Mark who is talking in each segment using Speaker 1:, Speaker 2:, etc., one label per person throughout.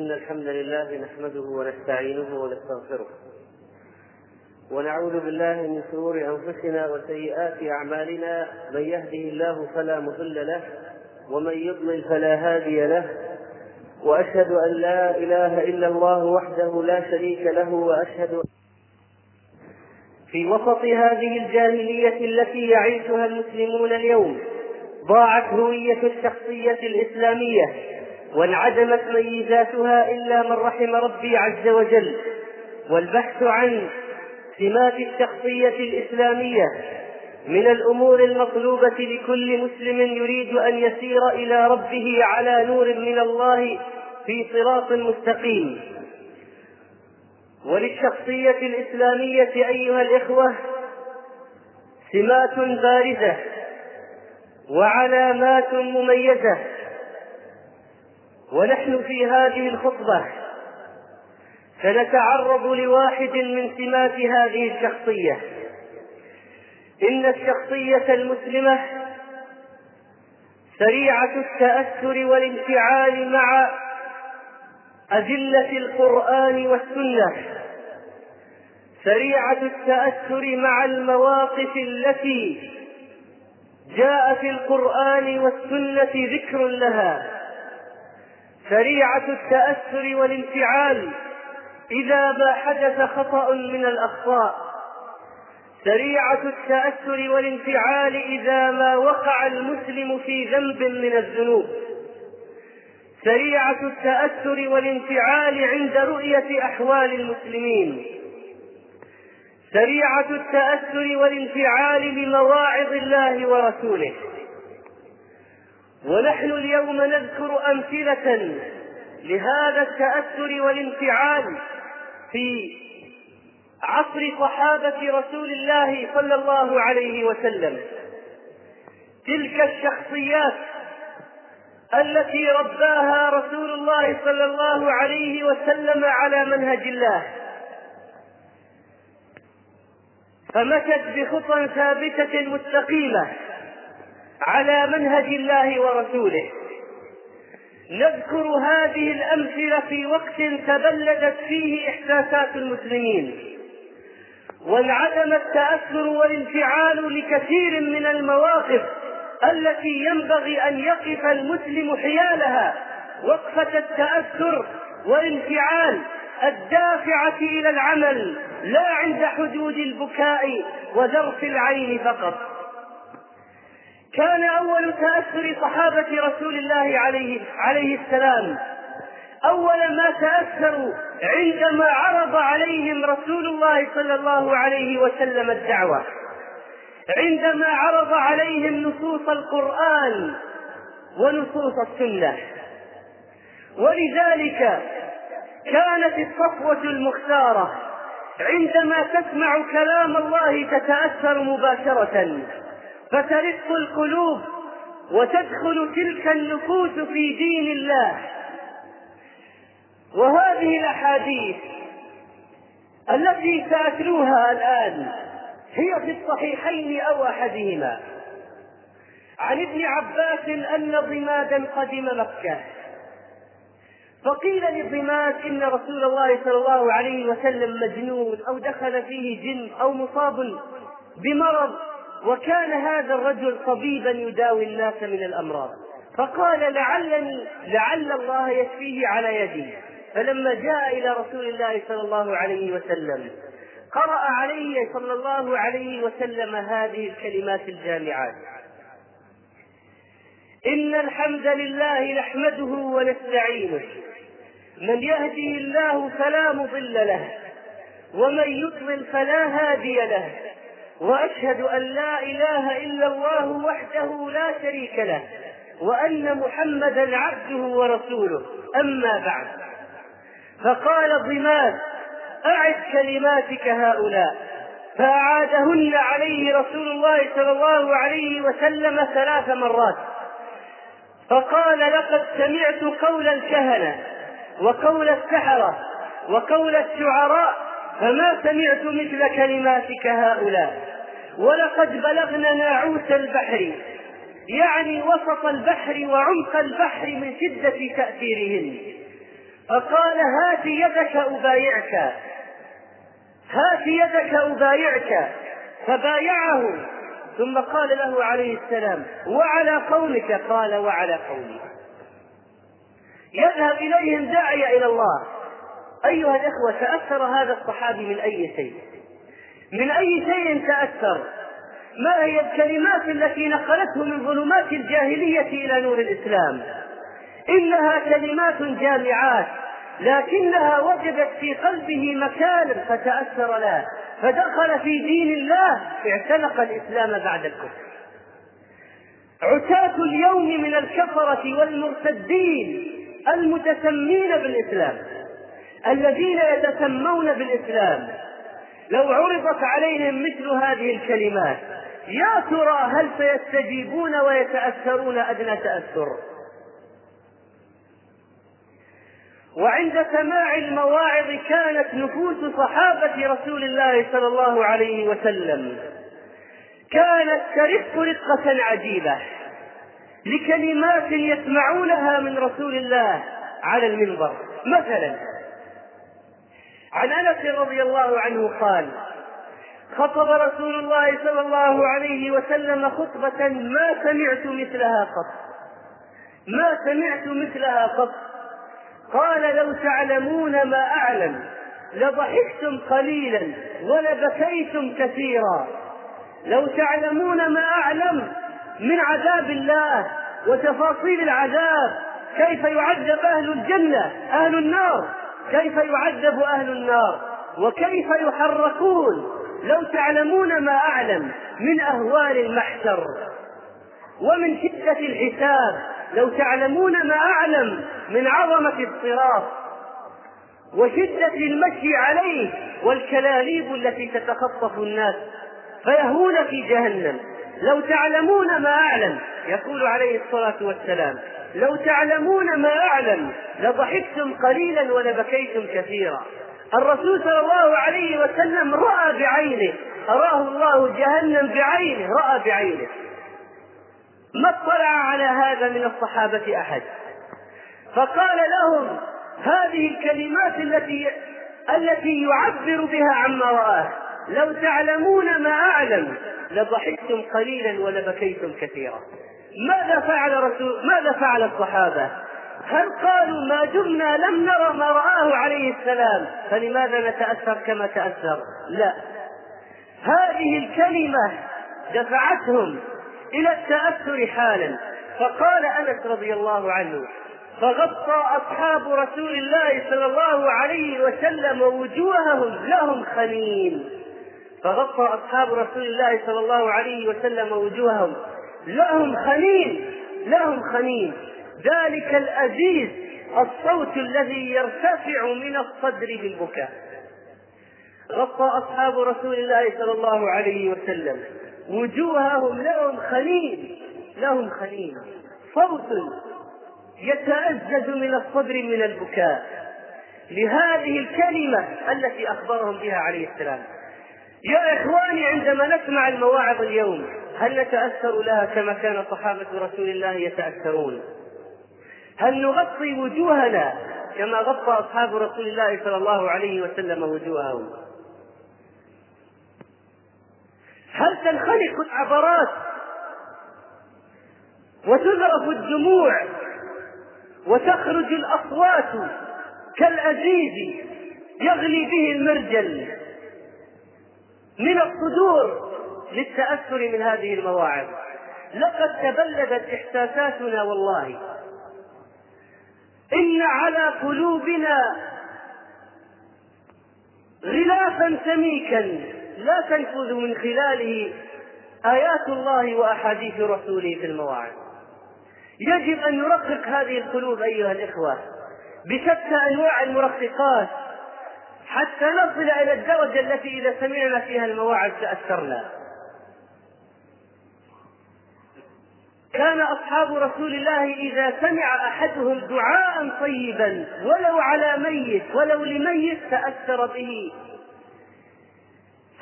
Speaker 1: إن الحمد لله نحمده ونستعينه ونستغفره. ونعوذ بالله من شرور أنفسنا وسيئات أعمالنا. من يهده الله فلا مضل له ومن يضلل فلا هادي له. وأشهد أن لا إله إلا الله وحده لا شريك له وأشهد في وسط هذه الجاهلية التي يعيشها المسلمون اليوم ضاعت هوية الشخصية الإسلامية. وانعدمت ميزاتها إلا من رحم ربي عز وجل. والبحث عن سمات الشخصية الإسلامية من الأمور المطلوبة لكل مسلم يريد أن يسير إلى ربه على نور من الله في صراط مستقيم. وللشخصية الإسلامية أيها الإخوة سمات بارزة وعلامات مميزة ونحن في هذه الخطبة سنتعرض لواحد من سمات هذه الشخصية. إن الشخصية المسلمة سريعة التأثر والانفعال مع أدلة القرآن والسنة. سريعة التأثر مع المواقف التي جاء في القرآن والسنة ذكر لها. سريعة التأثر والانفعال إذا ما حدث خطأ من الأخطاء. سريعة التأثر والانفعال إذا ما وقع المسلم في ذنب من الذنوب. سريعة التأثر والانفعال عند رؤية أحوال المسلمين. سريعة التأثر والانفعال لمواعظ الله ورسوله. ونحن اليوم نذكر أمثلة لهذا التأثر والانفعال في عصر صحابة رسول الله صلى الله عليه وسلم. تلك الشخصيات التي رباها رسول الله صلى الله عليه وسلم على منهج الله. فمشت بخطى ثابتة مستقيمة. على منهج الله ورسوله. نذكر هذه الأمثلة في وقت تبلدت فيه إحساسات المسلمين وانعدم التأثر والانفعال لكثير من المواقف التي ينبغي أن يقف المسلم حيالها. وقفة التأثر والانفعال الدافعة إلى العمل لا عند حدود البكاء وذرف العين فقط. كان أول تأثر صحابة رسول الله عليه عليه السلام. أول ما تأثروا عندما عرض عليهم رسول الله صلى الله عليه وسلم الدعوة. عندما عرض عليهم نصوص القرآن ونصوص السنة. ولذلك كانت الصفوة المختارة. عندما تسمع كلام الله تتأثر مباشرة. فترق القلوب وتدخل تلك النفوس في دين الله. وهذه الأحاديث التي سأتلوها الآن هي في الصحيحين أو أحدهما. عن ابن عباس أن ضمادا قدم مكة. فقيل للضماد إن رسول الله صلى الله عليه وسلم مجنون أو دخل فيه جن أو مصاب بمرض وكان هذا الرجل طبيبا يداوي الناس من الأمراض. فقال لعلني لعل الله يشفيه على يدي. فلما جاء إلى رسول الله صلى الله عليه وسلم قرأ عليه صلى الله عليه وسلم هذه الكلمات الجامعات. إن الحمد لله نحمده ونستعينه. من يهده الله فلا مضل له ومن يضلل فلا هادي له. وأشهد أن لا إله إلا الله وحده لا شريك له وأن محمدا عبده ورسوله. أما بعد فقال ضماد أعد كلماتك هؤلاء. فأعادهن عليه رسول الله صلى الله عليه وسلم ثلاث مرات. فقال لقد سمعت قول الكهنة وقول السحرة وقول الشعراء فما سمعت مثل كلماتك هؤلاء؟ ولقد بلغنا ناعوس البحر يعني وسط البحر وعمق البحر من شدة تأثيرهن. فقال هات يدك أبايعك هات يدك أبايعك. فبايعه ثم قال له عليه السلام وعلى قومك. قال وعلى قومي يذهب إليهم داعية إلى الله. أيها الإخوة تأثر هذا الصحابي من أي شيء؟ من أي شيء تأثر؟ ما هي الكلمات التي نقلته من ظلمات الجاهلية إلى نور الإسلام؟ إنها كلمات جامعات لكنها وجدت في قلبه مكانا فتأثر له فدخل في دين الله اعتنق الإسلام بعد الكفر. عتاة اليوم من الكفرة والمرتدين المتسمين بالإسلام الذين يتسمون بالإسلام. لو عرضت عليهم مثل هذه الكلمات يا ترى هل سيستجيبون ويتأثرون أدنى تأثر؟ وعند سماع المواعظ كانت نفوس صحابة رسول الله صلى الله عليه وسلم. كانت ترق رقة عجيبة لكلمات يسمعونها من رسول الله على المنبر. مثلا عن انس رضي الله عنه قال خطب رسول الله صلى الله عليه وسلم خطبة ما سمعت مثلها قط ما سمعت مثلها قط قال لو تعلمون ما أعلم لضحكتم قليلا ولبكيتم كثيرا لو تعلمون ما أعلم من عذاب الله وتفاصيل العذاب كيف يعذب أهل الجنة أهل النار؟ كيف يعذب أهل النار وكيف يحركون؟ لو تعلمون ما أعلم من أهوال المحشر ومن شدة الحساب لو تعلمون ما أعلم من عظمة الصراط وشدة المشي عليه والكلاليب التي تتخطف الناس فيهون في جهنم. لو تعلمون ما أعلم يقول عليه الصلاة والسلام. لو تعلمون ما أعلم لضحكتم قليلا ولبكيتم كثيرا. الرسول صلى الله عليه وسلم رأى بعينه أراه الله جهنم بعينه رأى بعينه. ما اطلع على هذا من الصحابة أحد. فقال لهم هذه الكلمات التي التي يعبر بها عما رآه. لو تعلمون ما أعلم لضحكتم قليلا ولبكيتم كثيرا. ماذا فعل رسول ماذا فعل الصحابة؟ هل قالوا ما دمنا لم نرى ما رآه عليه السلام فلماذا نتأثر كما تأثر؟ لا. هذه الكلمة دفعتهم إلى التأثر حالا. فقال أنس رضي الله عنه فغطى أصحاب رسول الله صلى الله عليه وسلم وجوههم لهم خنين فغطى أصحاب رسول الله صلى الله عليه وسلم وجوههم. لهم خنين لهم خنين. ذلك الأزيز الصوت الذي يرتفع من الصدر بالبكاء. غطى أصحاب رسول الله صلى الله عليه وسلم. وجوههم لهم خليل لهم خليل صوت يتأزز من الصدر من البكاء. لهذه الكلمة التي أخبرهم بها عليه السلام. يا إخواني عندما نسمع المواعظ اليوم هل نتأثر لها كما كان صحابة رسول الله يتأثرون؟ هل نغطي وجوهنا كما غطى أصحاب رسول الله صلى الله عليه وسلم وجوههم؟ هل تنخلق العبرات وتذرف الدموع وتخرج الأصوات كالأزيز يغلي به المرجل من الصدور للتأثر من هذه المواعظ. لقد تبلدت إحساساتنا والله. إن على قلوبنا غلافا سميكا. لا تنفذ من خلاله آيات الله وأحاديث رسوله في المواعظ. يجب أن نرقق هذه القلوب أيها الإخوة. بشتى أنواع المرققات حتى نصل إلى الدرجة التي إذا سمعنا فيها المواعظ تأثرنا. كان أصحاب رسول الله إذا سمع أحدهم دعاء طيبا ولو على ميت ولو لميت تأثر به.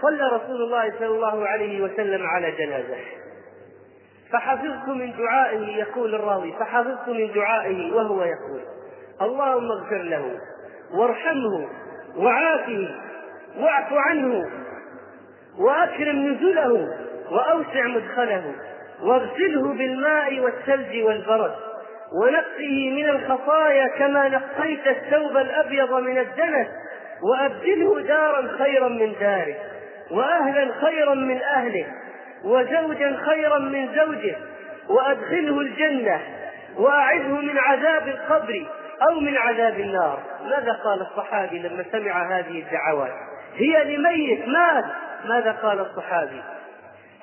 Speaker 1: صلى رسول الله صلى الله عليه وسلم على جنازة. فحفظت من دعائه يقول الراوي فحفظت من دعائه وهو يقول اللهم اغفر له وارحمه وعافه واعف عنه وأكرم نزله وأوسع مدخله. واغسله بالماء والثلج والبرد ونقه من الخطايا كما نقيت الثوب الأبيض من الدنس وأبدله دارا خيرا من داره وأهلا خيرا من أهله وزوجا خيرا من زوجه وأدخله الجنة واعذه من عذاب القبر أو من عذاب النار. ماذا قال الصحابي لما سمع هذه الدعوات؟ هي لميت مات. ماذا قال الصحابي؟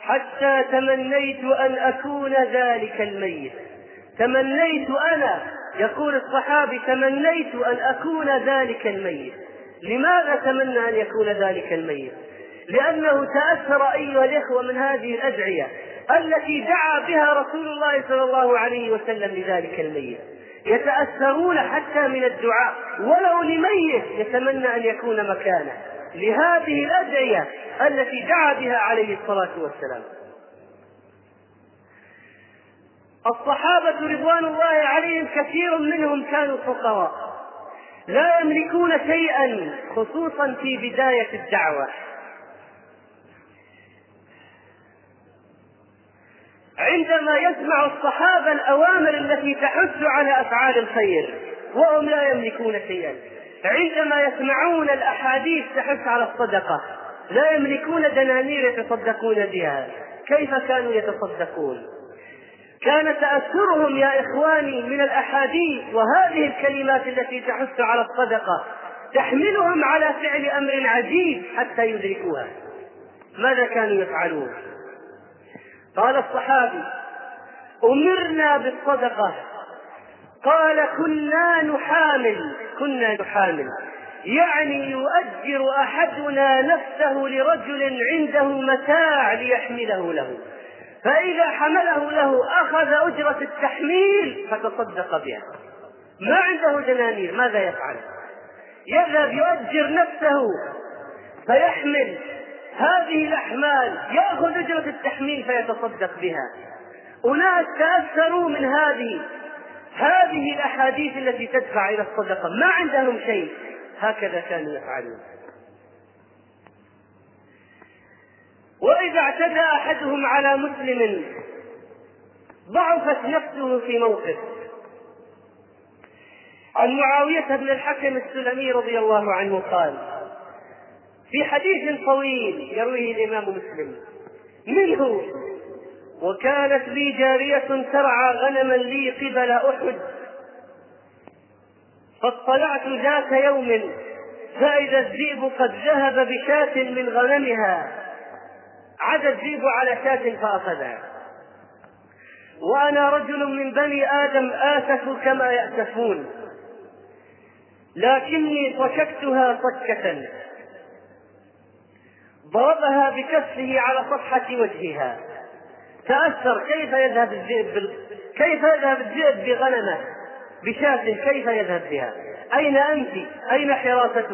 Speaker 1: حتى تمنيت أن أكون ذلك الميت. تمنيت أنا يقول الصحابي تمنيت أن أكون ذلك الميت. لماذا تمنى أن يكون ذلك الميت؟ لأنه تأثر أيها الإخوة من هذه الأدعية التي دعا بها رسول الله صلى الله عليه وسلم لذلك الميت. يتأثرون حتى من الدعاء ولو لميت يتمنى أن يكون مكانه. لهذه الادعيه التي دعا بها عليه الصلاة والسلام. الصحابة رضوان الله عليهم كثير منهم كانوا فقراء. لا يملكون شيئا خصوصا في بداية الدعوة. عندما يسمع الصحابة الأوامر التي تحث على أفعال الخير وهم لا يملكون شيئا. عندما يسمعون الأحاديث تحث على الصدقة لا يملكون دنانير يتصدقون بها. كيف كانوا يتصدقون؟ كان تأثرهم يا إخواني من الأحاديث وهذه الكلمات التي تحث على الصدقة تحملهم على فعل أمر عجيب حتى يدركوها. ماذا كانوا يفعلون؟ قال الصحابي أمرنا بالصدقة. قال كنا نحامل. كنا نحامل. يعني يؤجر أحدنا نفسه لرجل عنده متاع ليحمله له. فإذا حمله له أخذ أجرة التحميل فتصدق بها. ما عنده دنانير ماذا يفعل؟ يذهب يؤجر نفسه فيحمل. هذه الأحمال يأخذ أجرة التحميل فيتصدق بها. أناس تأثروا من هذه هذه الأحاديث التي تدفع إلى الصدقة. ما عندهم شيء. هكذا كانوا يفعلون. وإذا اعتدى أحدهم على مسلم ضعفت نفسه في موقف. عن معاوية بن الحكم السلمي رضي الله عنه قال في حديث طويل يرويه الإمام مسلم منه وكانت لي جارية ترعى غنما لي قبل أحد. فاطلعت ذات يوم فإذا الذئب قد ذهب بشاة من غنمها. عدا الذئب على شاة فأخذها. وأنا رجل من بني آدم آسف كما يأسفون لكني صككتها صكة ضربها بكفه على صفحة وجهها. تأثر كيف يذهب الذئب. كيف يذهب الذئب بغنمه بشاة كيف يذهب بها؟ أين أنت؟ أين حراستك؟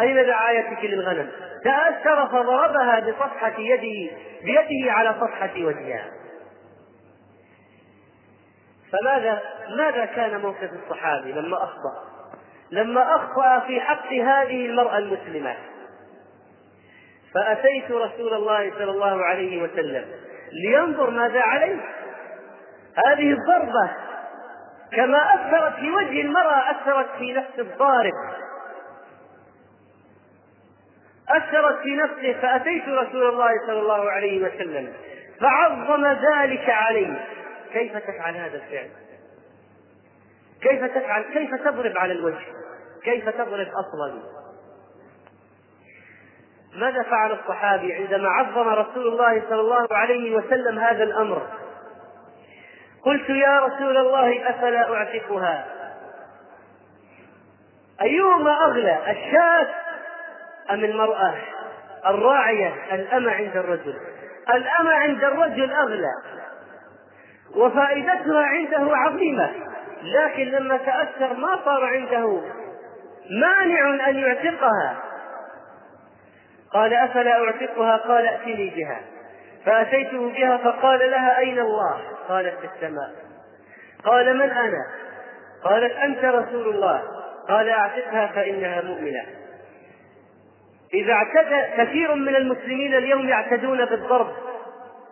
Speaker 1: أين رعايتك للغنم؟ تأثر فضربها بصفحة يده بيده على صفحة وجهها. فماذا ماذا كان موقف الصحابي لما أخطأ؟ لما أخطأ في حق هذه المرأة المسلمة فأتيت رسول الله صلى الله عليه وسلم لينظر ماذا عليه. هذه الضربة كما أثرت في وجه المرأة أثرت في نفس الضارب. أثرت في نفسه فأتيت رسول الله صلى الله عليه وسلم. فعظم ذلك عليه. كيف تفعل هذا الفعل؟ كيف تفعل؟ كيف تضرب على الوجه؟ كيف تضرب أصلا؟ ماذا فعل الصحابي عندما عظم رسول الله صلى الله عليه وسلم هذا الأمر؟ قلت يا رسول الله أفلا أعتقها؟ أيهما أغلى الشاة أم المرأة الراعية؟ الامه عند الرجل. الامه عند الرجل أغلى. وفائدتها عنده عظيمة. لكن لما تأثر ما صار عنده مانع أن يعتقها. قال أفلا أعتقها؟ قال ائتني بها. فأتيته بها فقال لها أين الله؟ قالت في السماء. قال من أنا؟ قالت أنت رسول الله. قال أعتقها فإنها مؤمنة. إذا اعتدى كثير من المسلمين اليوم يعتدون بالضرب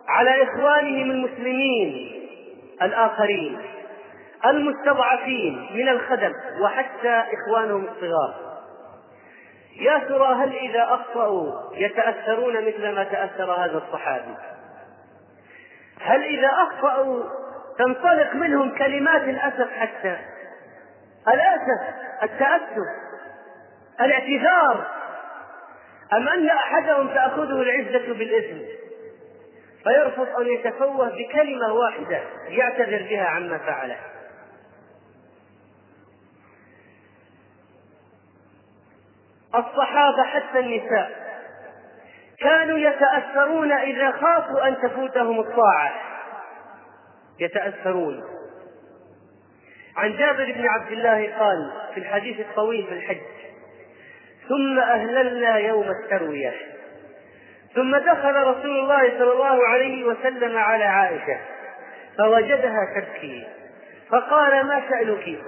Speaker 1: على إخوانهم المسلمين الآخرين المستضعفين من الخدم وحتى إخوانهم الصغار. يا ترى هل إذا أخطأوا يتأثرون مثل ما تأثر هذا الصحابي؟ هل إذا أخطأوا تنطلق منهم كلمات الأسف حتى؟ الأسف التأسف الاعتذار. أم أن أحدهم تأخذه العزة بالإثم فيرفض أن يتفوه بكلمة واحدة يعتذر بها عما فعله. الصحابة حتى النساء. كانوا يتأثرون إذا خافوا أن تفوتهم الطاعة. يتأثرون. عن جابر بن عبد الله قال في الحديث الطويل في الحج ثم أهللنا يوم التروية. ثم دخل رسول الله صلى الله عليه وسلم على عائشة فوجدها تبكي. فقال ما شأنك؟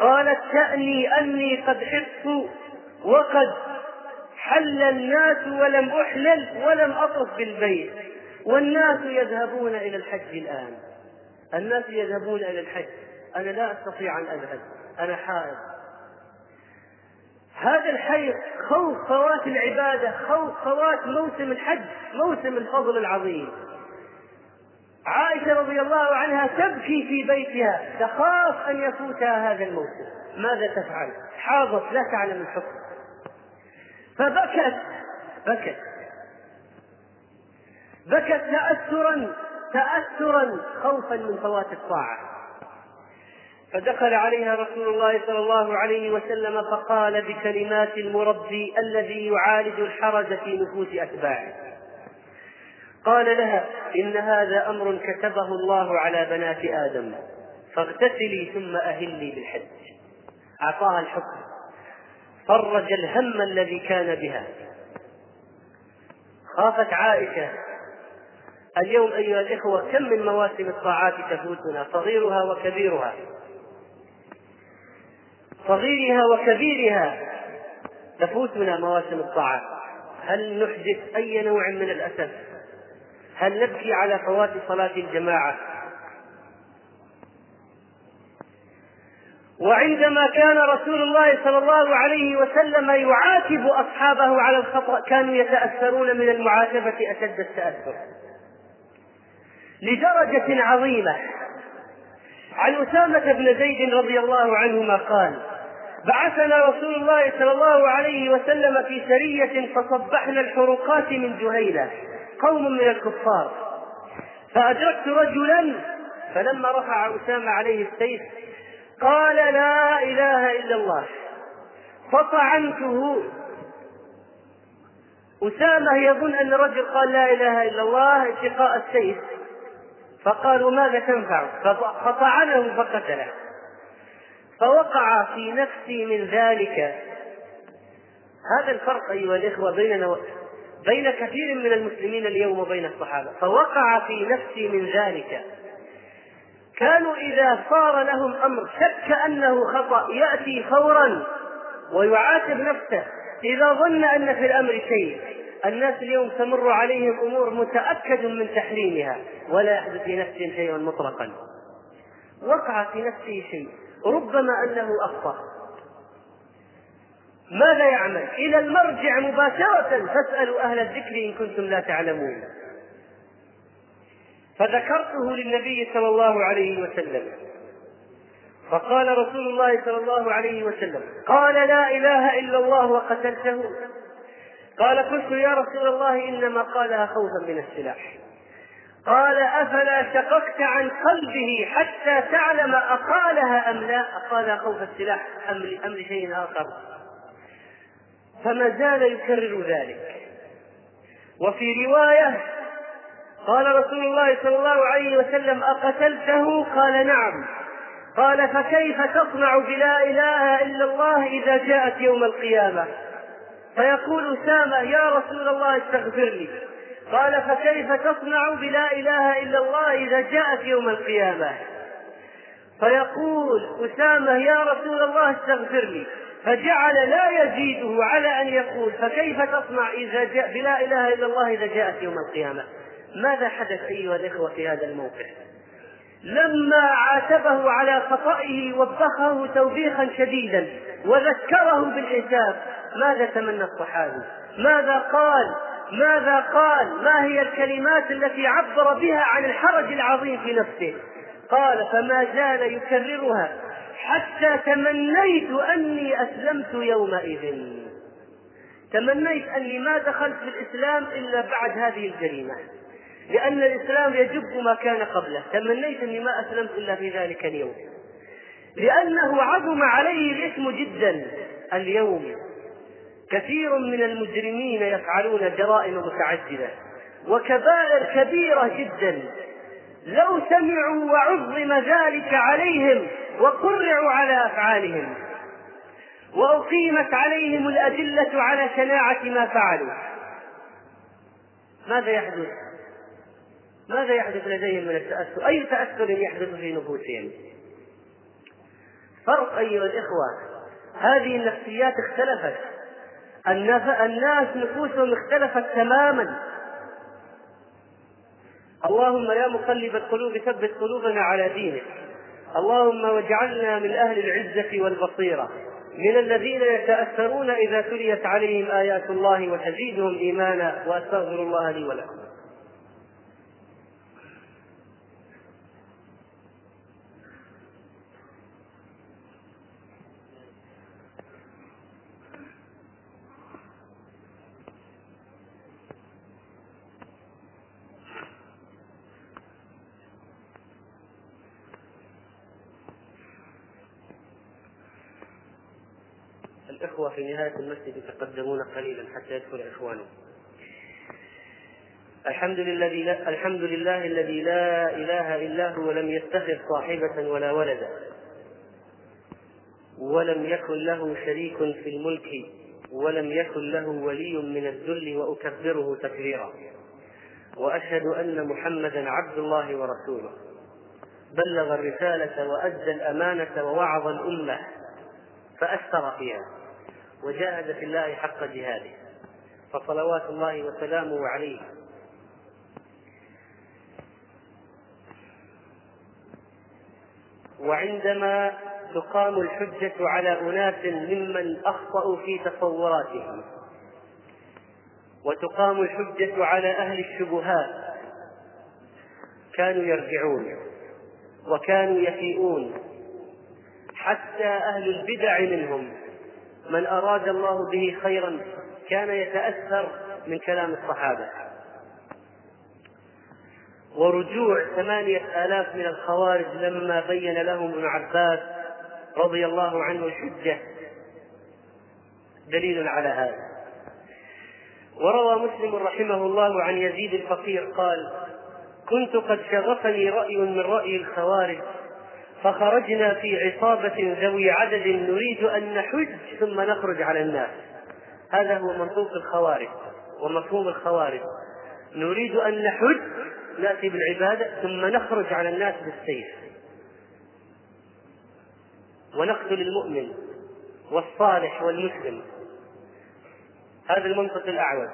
Speaker 1: قالت شأني أني قد حفت وقد حل الناس ولم أحلل ولم أطف بالبيت. والناس يذهبون إلى الحج الآن. الناس يذهبون إلى الحج. أنا لا أستطيع أن أذهب. أنا حائض. هذا الحي خوف فوات العبادة خوف فوات موسم الحج موسم الفضل العظيم. عائشة رضي الله عنها تبكي في بيتها تخاف أن يفوتها هذا الموسم. ماذا تفعل؟ حاضت لا تعلم الحكم. فبكت. بكت. بكت تأثرا تأثرا خوفا من فوات الطاعة. فدخل عليها رسول الله صلى الله عليه وسلم فقال بكلمات المربي الذي يعالج الحرج في نفوس أتباعه. قال لها إن هذا أمر كتبه الله على بنات آدم فاغتسلي ثم أهلي بالحج. أعطاها الحكم. فرج الهم الذي كان بها. خافت عائشة اليوم أيها الإخوة كم من مواسم الطاعات تفوتنا؟ صغيرها وكبيرها. صغيرها وكبيرها تفوتنا مواسم الطاعات. هل نحدث أي نوع من الأسف؟ هل نبكي على فوات صلاة الجماعة؟ وعندما كان رسول الله صلى الله عليه وسلم يعاتب أصحابه على الخطأ كانوا يتأثرون من المعاتبة أشد التأثر. لدرجة عظيمة. عن أسامة بن زيد رضي الله عنهما قال بعثنا رسول الله صلى الله عليه وسلم في سرية فصبحنا الحروقات من جهينة قوم من الكفار. فأدركت رجلا فلما رفع أسامة عليه السيف قال لا إله إلا الله. فطعنته. أسامة يظن أن الرجل قال لا إله إلا الله اتقاء السيف. فقالوا ماذا تنفع؟ فطعنه فقتله. فوقع في نفسي من ذلك. هذا الفرق أيها الإخوة بيننا بين كثير من المسلمين اليوم وبين الصحابة. فوقع في نفسي من ذلك. كانوا إذا صار لهم أمر شك أنه خطأ يأتي فورا ويعاتب نفسه. إذا ظن أن في الأمر شيء الناس اليوم تمر عليهم أمور متأكد من تحريمها ولا يحدث في نفسهم شيء مطلقا. وقع في نفسه شيء ربما أنه أخطأ. ماذا يعمل؟ إلى المرجع مباشرة فاسألوا أهل الذكر إن كنتم لا تعلمون. فذكرته للنبي صلى الله عليه وسلم. فقال رسول الله صلى الله عليه وسلم قال لا إله إلا الله وقتلته. قال قلت يا رسول الله إنما قالها خوفا من السلاح. قال أفلا شققت عن قلبه حتى تعلم أقالها أم لا؟ اقالها خوف السلاح أم أم لشيء آخر. فما زال يكرر ذلك. وفي رواية قال رسول الله صلى الله عليه وسلم أقتلته؟ قال نعم. قال فكيف تصنع بلا إله إلا الله إذا جاءت يوم القيامة؟ فيقول أسامة يا رسول الله استغفر لي. قال فكيف تصنع بلا إله إلا الله إذا جاءت يوم القيامة؟ فيقول أسامة يا رسول الله استغفر لي. فجعل لا يزيده على أن يقول فكيف تصنع إذا جاء بلا إله إلا الله إذا جاءت يوم القيامة؟ ماذا حدث أيها الإخوة في هذا الموقف؟ لما عاتبه على خطئه وبخه توبيخا شديدا وذكره بالحساب ماذا تمنى الصحابي؟ ماذا قال؟ ماذا قال؟ ما هي الكلمات التي عبر بها عن الحرج العظيم في نفسه؟ قال فما زال يكررها حتى تمنيت أني أسلمت يومئذ. تمنيت أني ما دخلت في الإسلام إلا بعد هذه الجريمه لأن الإسلام يجب ما كان قبله. تمنيت أني ما أسلمت إلا في ذلك اليوم. لأنه عظم عليه الإثم جدا. اليوم كثير من المجرمين يفعلون جرائم متعددة. وكبائر كبيرة جدا. لو سمعوا وعظم ذلك عليهم وقرعوا على أفعالهم. وأقيمت عليهم الأدلة على شناعة ما فعلوا. ماذا يحدث؟ ماذا يحدث لديهم من التاثر أي تأثر يحدث في نفوسهم؟ فرق أيها الإخوة هذه النفسيات اختلفت. الناس نفوسهم اختلفت تماما. اللهم يا مقلب القلوب ثبت قلوبنا على دينك. اللهم واجعلنا من أهل العزة والبصيرة من الذين يتأثرون إذا تليت عليهم آيات الله وتزيدهم إيمانا وأستغفر الله لي ولكم. الإخوة في نهاية المسجد يتقدمون قليلا حتى يدخل إخوانهم الحمد لله الحمد لله الذي لا إله إلا هو لم يتخذ صاحبة ولا ولدا. ولم يكن له شريك في الملك ولم يكن له ولي من الذل وأكبره تكبيرا. وأشهد أن محمدا عبد الله ورسوله. بلغ الرسالة وأدى الأمانة ووعظ الأمة فأثر فيها. وجاهد في الله حق جهاده. فصلوات الله وسلامه عليه. وعندما تقام الحجة على أناس ممن أخطأوا في تصوراتهم وتقام الحجة على أهل الشبهات كانوا يرجعون وكانوا يفيئون حتى أهل البدع منهم. من أراد الله به خيرا كان يتأثر من كلام الصحابة. ورجوع ثمانية آلاف من الخوارج لما بين لهم ابن عباس رضي الله عنه الحجة دليل على هذا. وروى مسلم رحمه الله عن يزيد الفقير قال كنت قد شغفني رأي من رأي الخوارج فخرجنا في عصابة ذوي عدد نريد أن نحج ثم نخرج على الناس. هذا هو منطوق الخوارج. ومفهوم الخوارج. نريد أن نحج نأتي بالعبادة ثم نخرج على الناس بالسيف. ونقتل المؤمن والصالح والمسلم. هذا المنطق الأعوج.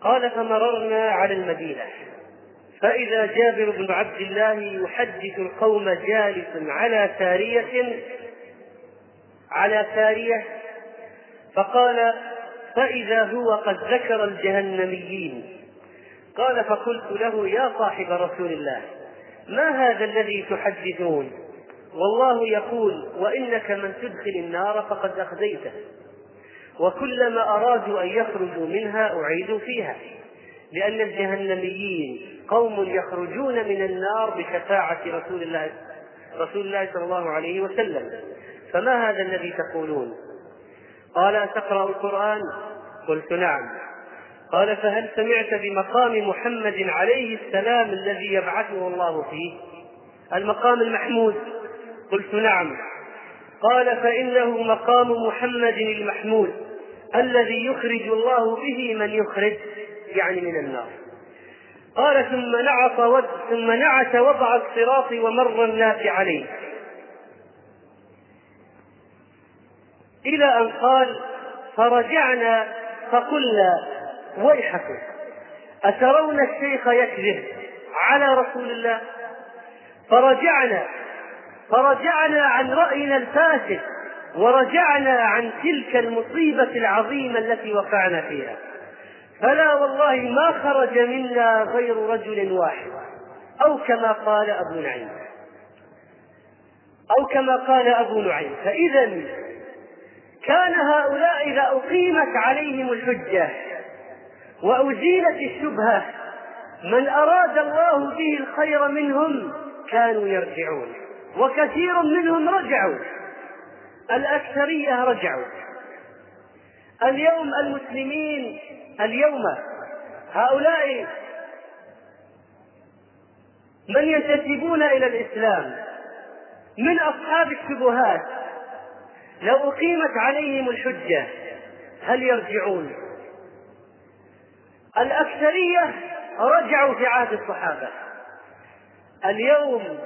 Speaker 1: قال فمررنا على المدينة. فإذا جابر بن عبد الله يحدث القوم جالس على سارية على سارية فقال فإذا هو قد ذكر الجهنميين قال فقلت له يا صاحب رسول الله ما هذا الذي تحدثون؟ والله يقول وإنك من تدخل النار فقد أخزيته وكلما أرادوا أن يخرجوا منها أعيدوا فيها لأن الجهنميين قوم يخرجون من النار بشفاعة رسول الله رسول الله صلى الله عليه وسلم. فما هذا الذي تقولون؟ قال أتقرأ القرآن؟ قلت نعم. قال فهل سمعت بمقام محمد عليه السلام الذي يبعثه الله فيه؟ المقام المحمود؟ قلت نعم. قال فإنه مقام محمد المحمود الذي يخرج الله به من يخرج يعني من النار. قال ثم نعت ثم نعت وضع الصراط ومر الناس عليه. إلى أن قال فرجعنا فقلنا ويحكم أترون الشيخ يكذب على رسول الله؟ فرجعنا فرجعنا عن رأينا الفاسد ورجعنا عن تلك المصيبة العظيمة التي وقعنا فيها. فلا والله ما خرج منا غير رجل واحد. أو كما قال أبو نعيم. أو كما قال أبو نعيم. فإذا كان هؤلاء إذا أقيمت عليهم الحجة وأزيلت الشبهة من أراد الله به الخير منهم كانوا يرجعون. وكثير منهم رجعوا. الأكثرية رجعوا. اليوم المسلمين اليوم هؤلاء من ينتسبون إلى الإسلام من أصحاب الشبهات؟ لو أقيمت عليهم الحجة هل يرجعون؟ الأكثرية رجعوا في عهد الصحابة. اليوم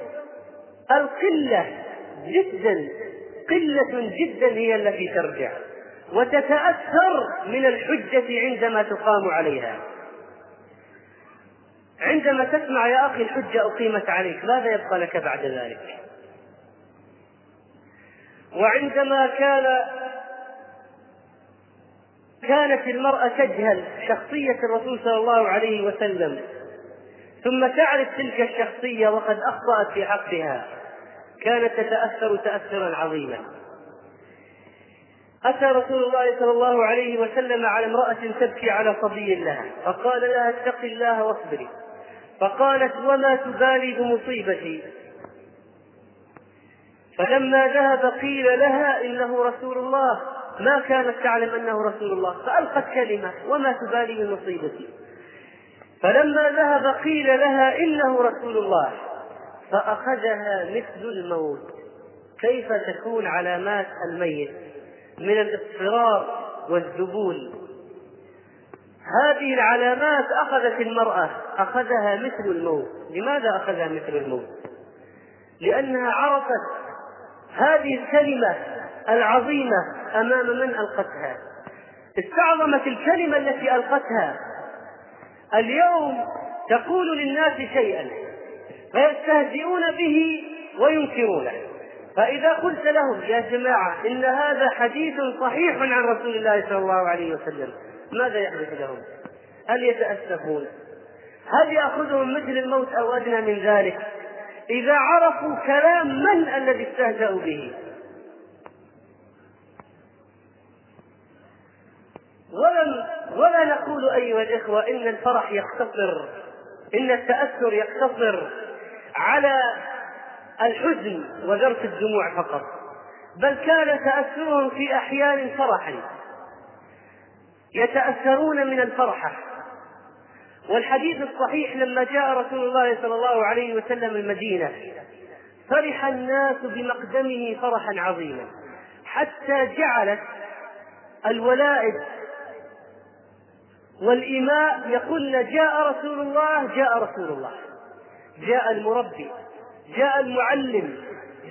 Speaker 1: القلة جدا قلة جدا هي التي ترجع. وتتأثر من الحجة عندما تقام عليها. عندما تسمع يا أخي الحجة أقيمت عليك ماذا يبقى لك بعد ذلك؟ وعندما كان كانت المرأة تجهل شخصية الرسول صلى الله عليه وسلم ثم تعرف تلك الشخصية وقد أخطأت في حقها كانت تتأثر تأثرا عظيما. أتى رسول الله صلى الله عليه وسلم على امرأة تبكي على صبي لها فقال لها اتق الله واصبري. فقالت وما تبالي بمصيبتي؟ فلما ذهب قيل لها إنه رسول الله. ما كانت تعلم أنه رسول الله فألقت كلمة وما تبالي بمصيبتي. فلما ذهب قيل لها إنه رسول الله فأخذها مثل الموت. كيف تكون علامات الميت؟ من الاضطرار والذبول. هذه العلامات أخذت المرأة أخذها مثل الموت. لماذا أخذها مثل الموت؟ لأنها عرفت هذه الكلمة العظيمة أمام من ألقتها. استعظمت الكلمة التي ألقتها. اليوم تقول للناس شيئا فيستهزئون به وينكرونه. فإذا قلت لهم يا جماعة إن هذا حديث صحيح عن رسول الله صلى الله عليه وسلم ماذا يحدث لهم؟ هل يتأسفون؟ هل يأخذهم مثل الموت أو أدنى من ذلك؟ إذا عرفوا كلام من الذي استهزأوا به ولم ولا نقول أيها الإخوة إن الفرح يقتصر إن التأثر يقتصر على الحزن وذرف الدموع فقط بل كان تأثرهم في أحيان فرحا يتأثرون من الفرحة. والحديث الصحيح لما جاء رسول الله صلى الله عليه وسلم المدينة فرح الناس بمقدمه فرحا عظيما حتى جعلت الولائد والإماء يقولن جاء رسول الله جاء رسول الله جاء المربي. جاء المعلم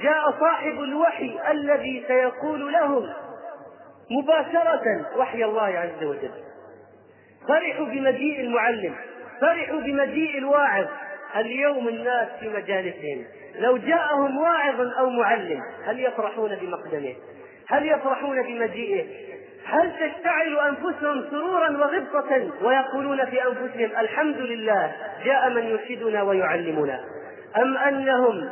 Speaker 1: جاء صاحب الوحي الذي سيقول لهم مباشرة وحي الله عز وجل. فرحوا بمجيء المعلم فرحوا بمجيء الواعظ. اليوم الناس في مجالسهم لو جاءهم واعظ أو معلم هل يفرحون بمقدمه؟ هل يفرحون بمجيئه؟ هل تشتعل أنفسهم سرورا وغبطة ويقولون في أنفسهم الحمد لله جاء من يرشدنا ويعلمنا؟ أم أنهم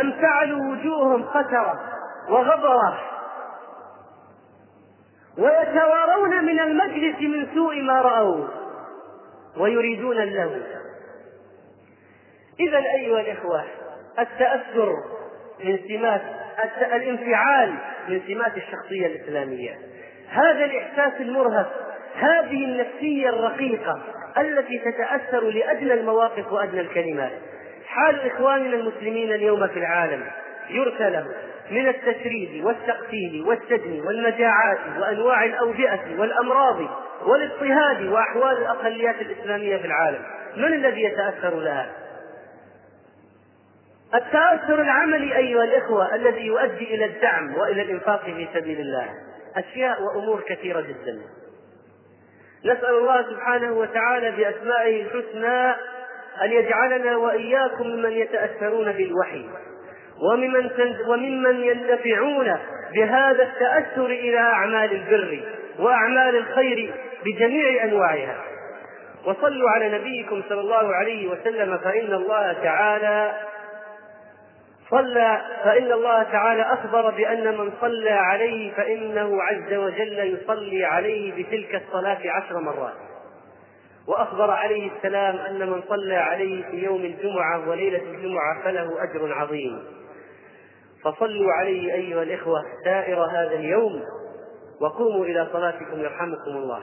Speaker 1: أم فعلوا وجوههم خسرة وغبرة ويتوارون من المجلس من سوء ما رأوا ويريدون اللهو. إذا أيها الإخوة التأثر من سمات الانفعال من سمات الشخصية الإسلامية. هذا الإحساس المرهف هذه النفسية الرقيقة التي تتأثر لأدنى المواقف وأدنى الكلمات. حال إخواننا المسلمين اليوم في العالم يرثى لهم من التشريد والتقتيل والسجن والمجاعات وأنواع الاوبئه والأمراض والاضطهاد وأحوال الأقليات الإسلامية في العالم. من الذي يتأثر لها؟ التأثر العملي أيها الإخوة الذي يؤدي إلى الدعم وإلى الإنفاق في سبيل الله. أشياء وأمور كثيرة جدا. نسأل الله سبحانه وتعالى بأسمائه الحسنى أن يجعلنا وإياكم ممن يتأثرون بالوحي وممن وممن ينتفعون بهذا التأثر إلى أعمال البر وأعمال الخير بجميع أنواعها. وصلوا على نبيكم صلى الله عليه وسلم فإن الله تعالى صلى فإن الله تعالى أخبر بأن من صلى عليه فإنه عز وجل يصلي عليه بتلك الصلاة عشر مرات. وأخبر عليه السلام أن من صلى عليه في يوم الجمعة وليلة الجمعة فله أجر عظيم. فصلوا عليه أيها الإخوة سائر هذا اليوم وقوموا إلى صلاتكم يرحمكم الله.